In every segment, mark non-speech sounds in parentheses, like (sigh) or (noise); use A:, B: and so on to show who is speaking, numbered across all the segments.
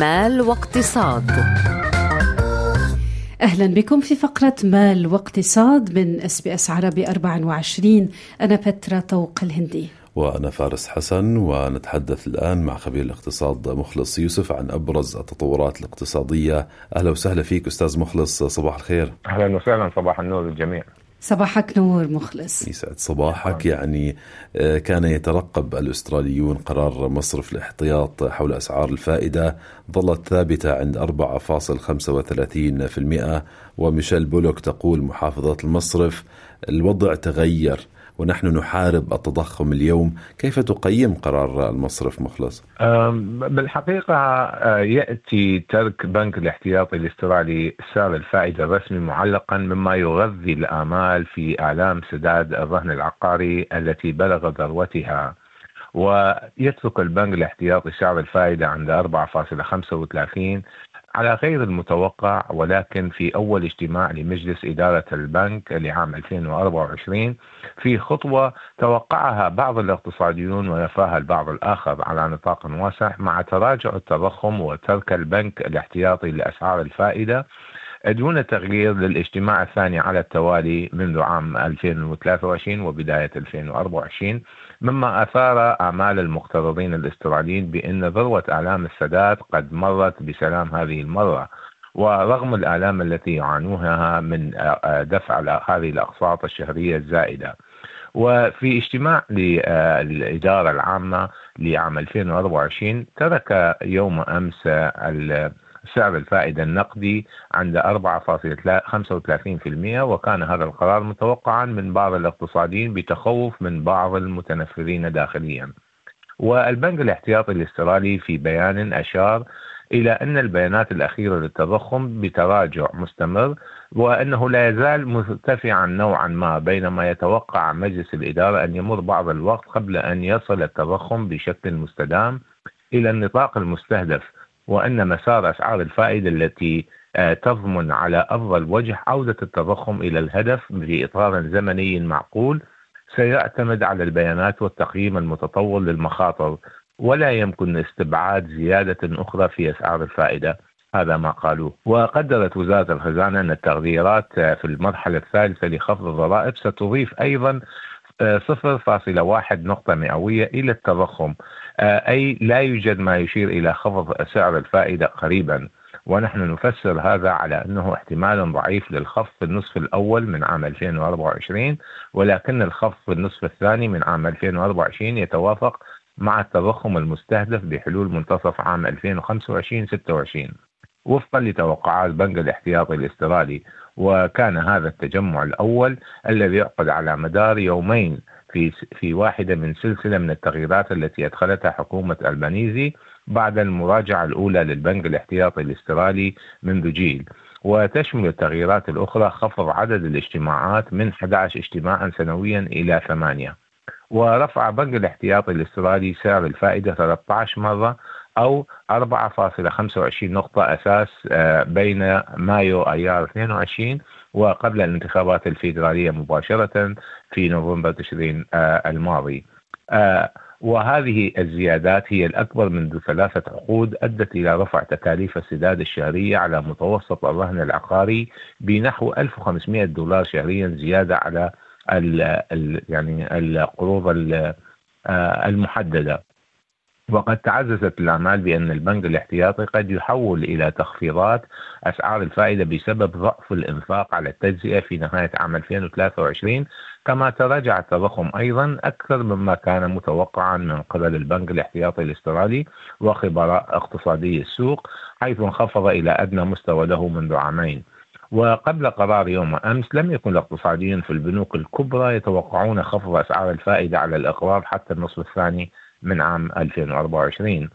A: مال واقتصاد.
B: أهلا بكم في فقرة مال واقتصاد من SBS عربي 24 أنا بترا طوق الهندي.
C: وأنا فارس حسن ونتحدث الآن مع خبير الاقتصاد مخلص يوسف عن أبرز التطورات الاقتصادية. أهلا وسهلا فيك أستاذ مخلص صباح الخير.
D: أهلا وسهلا صباح النور للجميع.
B: صباحك نور مخلص.
C: يسعد صباحك. يعني آه، كان يترقب الأستراليون قرار مصرف الاحتياط حول أسعار الفائدة ظلت ثابتة عند 4.35% وميشيل بولوك تقول محافظة المصرف الوضع تغير ونحن نحارب التضخم اليوم كيف تقيم قرار المصرف مخلص؟
D: بالحقيقة آه، يأتي ترك بنك الاحتياطي الاسترالي سعر الفائدة الرسمي معلقا مما يغذي الآمال في إعلام سداد الرهن العقاري التي بلغ ذروتها ويترك البنك الاحتياطي سعر الفائدة عند 4.35 على غير المتوقع ولكن في أول اجتماع لمجلس إدارة البنك لعام 2024 في خطوة توقعها بعض الاقتصاديون ويفاها البعض الآخر على نطاق واسع مع تراجع التضخم وترك البنك الاحتياطي لأسعار الفائدة دون تغيير للاجتماع الثاني على التوالي منذ عام 2023 وبداية 2024 مما أثار آمال المقترضين الأستراليين بأن ذروة أعلام السداد قد مرت بسلام هذه المرة. ورغم الآلام التي يعانونها من دفع هذه الأقساط الشهرية الزائدة. وفي اجتماع للإدارة العامة لعام 2024 ترك يوم أمس سعر الفائدة النقدي عند 4.35% وكان هذا القرار متوقعا من بعض الاقتصاديين بتخوف من بعض المتنفرين داخليا. والبنك الاحتياطي الاسترالي في بيان أشار إلى أن البيانات الأخيرة للتضخم بتراجع مستمر وأنه لا يزال مرتفعا نوعا ما بينما يتوقع مجلس الإدارة أن يمر بعض الوقت قبل أن يصل التضخم بشكل مستدام إلى النطاق المستهدف وأن مسار أسعار الفائدة التي آه، تضمن على أفضل وجه عودة التضخم إلى الهدف في إطار زمني معقول سيعتمد على البيانات والتقييم المتطور للمخاطر ولا يمكن استبعاد زيادة أخرى في أسعار الفائدة. هذا ما قالوه. وقدرت وزارة الخزانة أن التغييرات آه، في المرحلة الثالثة لخفض الضرائب ستضيف أيضا 0.1 آه، نقطة مئوية إلى التضخم. أي لا يوجد ما يشير إلى خفض سعر الفائدة قريبا. ونحن نفسر هذا على أنه احتمال ضعيف للخفض في النصف الأول من عام 2024 ولكن الخفض في النصف الثاني من عام 2024 يتوافق مع التضخم المستهدف بحلول منتصف عام 2025-26 وفقا لتوقعات بنك الاحتياطي الاسترالي وكان هذا التجمع الأول الذي يعقد على مدار يومين في في واحدة من سلسلة من التغييرات التي أدخلتها حكومة ألبانيزي بعد المراجعة الأولى للبنك الاحتياطي الأسترالي منذ جيل. وتشمل التغييرات الأخرى خفض عدد الاجتماعات من 11 اجتماعا سنويا إلى ثمانية. ورفع بنك الاحتياطي الأسترالي سعر الفائدة 13 مرة أو 4.25 نقطة أساس آه، بين مايو أيار 22 وقبل الانتخابات الفيدرالية مباشرة في نوفمبر تشرين آه، الماضي. آه، وهذه الزيادات هي الأكبر منذ ثلاثة عقود أدت إلى رفع تكاليف السداد الشهرية على متوسط الرهن العقاري بنحو 1500 دولار شهريا زيادة على يعني القروض المحددة. وقد تعززت الأعمال بأن البنك الاحتياطي قد يحول إلى تخفيضات أسعار الفائدة بسبب ضعف الإنفاق على التجزئة في نهاية عام 2023 كما تراجع التضخم أيضا أكثر مما كان متوقعا من قبل البنك الاحتياطي الأسترالي وخبراء اقتصادي السوق حيث انخفض إلى أدنى مستوى له منذ عامين. وقبل قرار يوم أمس لم يكن الاقتصاديون في البنوك الكبرى يتوقعون خفض أسعار الفائدة على الإقراض حتى النصف الثاني من عام 2024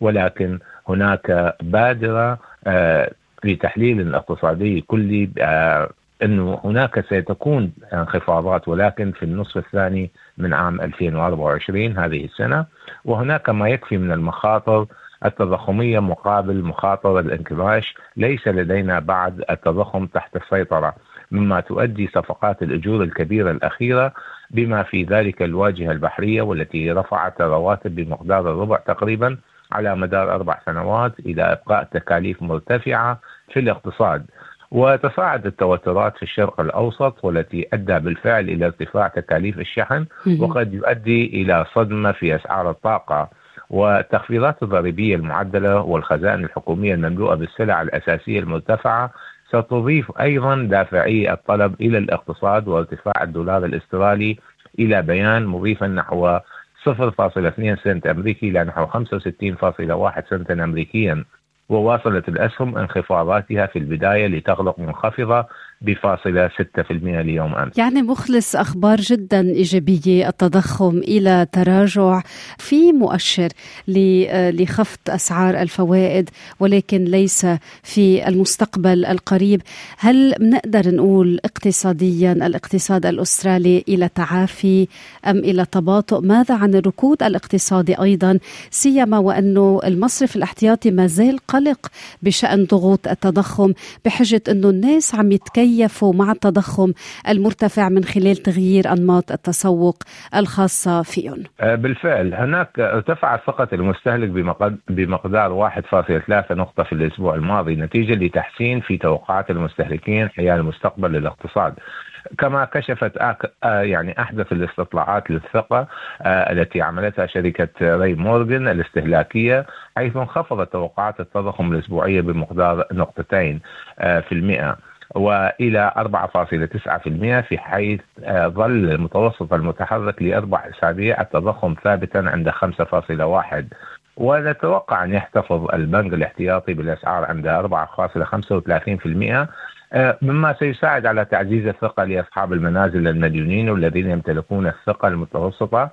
D: ولكن هناك بادرة لتحليل الاقتصادي كلي إنه هناك ستكون انخفاضات ولكن في النصف الثاني من عام 2024 هذه السنة. وهناك ما يكفي من المخاطر التضخمية مقابل مخاطر الانكماش. ليس لدينا بعد التضخم تحت السيطرة. مما تؤدي صفقات الأجور الكبيرة الأخيرة بما في ذلك الواجهة البحرية والتي رفعت الرواتب بمقدار الربع تقريبا على مدار أربع سنوات إلى إبقاء تكاليف مرتفعة في الاقتصاد. وتصاعد التوترات في الشرق الأوسط والتي أدى بالفعل إلى ارتفاع تكاليف الشحن وقد يؤدي إلى صدمة في أسعار الطاقة. والتخفيضات الضريبية المعدلة والخزائن الحكومية المملوءة بالسلع الأساسية المرتفعة ستضيف أيضا دافعي الطلب إلى الاقتصاد وارتفاع الدولار الأسترالي إلى بيان مضيفا نحو 0.2 سنت أمريكي إلى نحو 65.1 سنتا امريكيا. وواصلت الأسهم انخفاضاتها في البداية لتغلق منخفضة بفاصلة 6% اليوم أمس.
B: يعني مخلص أخبار جدا إيجابية التضخم إلى تراجع في مؤشر لخفض أسعار الفوائد ولكن ليس في المستقبل القريب. هل نقدر نقول اقتصاديا الاقتصاد الأسترالي إلى تعافي أم إلى تباطؤ؟ ماذا عن الركود الاقتصادي أيضا؟ سيما وأنه المصرف الاحتياطي ما زال قلق بشأن ضغوط التضخم بحجة أنه الناس عم يتكيفوا تكيفوا مع التضخم المرتفع من خلال تغيير أنماط التسوق الخاصة فيهم
D: آه، بالفعل. هناك ارتفعت ثقة المستهلك بمقدار 1.3 نقطة في الأسبوع الماضي نتيجة لتحسين في توقعات المستهلكين حيال مستقبل الاقتصاد كما كشفت آه، يعني أحدث الاستطلاعات للثقة آه، التي عملتها شركة ري مورغان الاستهلاكية حيث انخفضت توقعات التضخم الأسبوعية بمقدار نقطتين في المئة. وإلى 4.9% في حيث آه، ظل المتوسط المتحرك لأربع أسابيع التضخم ثابتا عند 5.1 ونتوقع أن يحتفظ البنك الاحتياطي بالأسعار عند 4.35% آه، مما سيساعد على تعزيز الثقة لأصحاب المنازل المديونين والذين يمتلكون الثقة المتوسطة.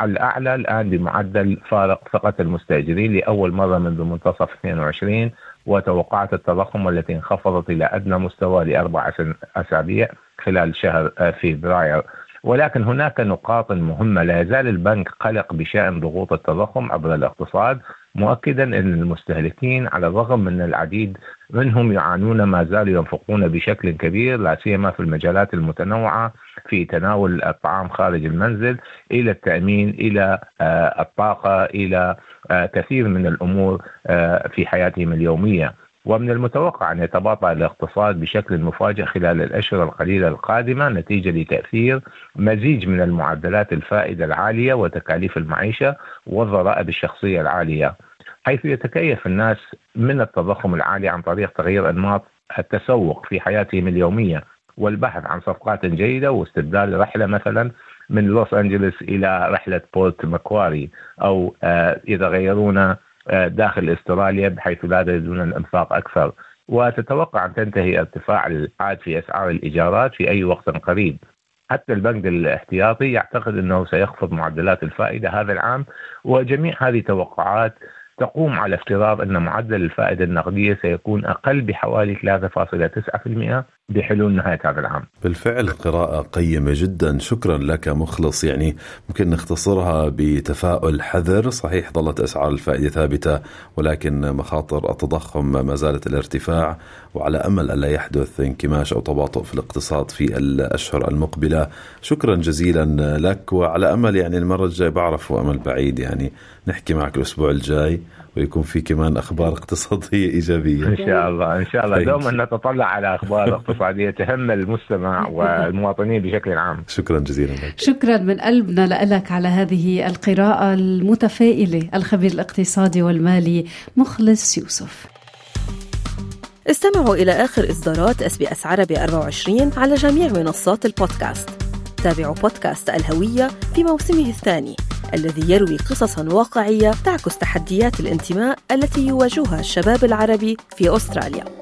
D: الأعلى الآن بمعدل فارق ثقة المستأجرين لأول مرة منذ منتصف 22 وتوقعات التضخم التي انخفضت إلى أدنى مستوى لأربع أسابيع خلال شهر آه، فبراير. ولكن هناك نقاط مهمة. لا يزال البنك قلق بشأن ضغوط التضخم عبر الاقتصاد. مؤكدا أن المستهلكين على الرغم من العديد منهم يعانون ما زالوا ينفقون بشكل كبير لا سيما في المجالات المتنوعة في تناول الطعام خارج المنزل إلى التأمين إلى آه، الطاقة إلى آه، كثير من الأمور آه، في حياتهم اليومية. ومن المتوقع أن يتباطأ الاقتصاد بشكل مفاجئ خلال الأشهر القليلة القادمة نتيجة لتأثير مزيج من المعدلات الفائدة العالية وتكاليف المعيشة والضرائب الشخصية العالية حيث يتكيف الناس من التضخم العالي عن طريق تغيير أنماط التسوق في حياتهم اليومية والبحث عن صفقات جيدة واستبدال رحلة مثلا من لوس أنجلوس إلى رحلة بورت مكواري أو آه، يتغيرون آه، داخل استراليا بحيث لا يريدون الانفاق أكثر. وتتوقع أن تنتهي ارتفاع العاد في أسعار الإيجارات في أي وقت قريب. حتى البنك الاحتياطي يعتقد أنه سيخفض معدلات الفائدة هذا العام. وجميع هذه توقعات تقوم على افتراض أن معدل الفائدة النقدية سيكون أقل بحوالي 3.9% بحلول نهاية هذا العام.
C: بالفعل قراءة قيمة جدا. شكرا لك مخلص. يعني ممكن نختصرها بتفاؤل حذر. صحيح ظلت أسعار الفائدة ثابتة ولكن مخاطر التضخم ما زالت الارتفاع وعلى أمل ألا يحدث انكماش أو تباطؤ في الاقتصاد في الأشهر المقبلة. شكرا جزيلا لك وعلى أمل يعني المرة الجاية بعرف وأمل بعيد. يعني نحكي معك الأسبوع الجاي ويكون في كمان أخبار (laughs) اقتصادية إيجابية.
D: إن شاء الله إن شاء الله. دوما نتطلع على أخبار اقتصاديه (laughs) تهم المستمع (laughs) والمواطنين بشكل عام.
C: شكرا جزيلا. لك
B: شكرا من قلبنا لك على هذه القراءة المتفائلة الخبير الاقتصادي والمالي مخلص يوسف.
E: استمعوا إلى آخر إصدارات SBS عربي 24 على جميع منصات البودكاست. تابعوا بودكاست الهوية في موسمه الثاني الذي يروي قصصا واقعية تعكس تحديات الانتماء التي يواجهها الشباب العربي في أستراليا.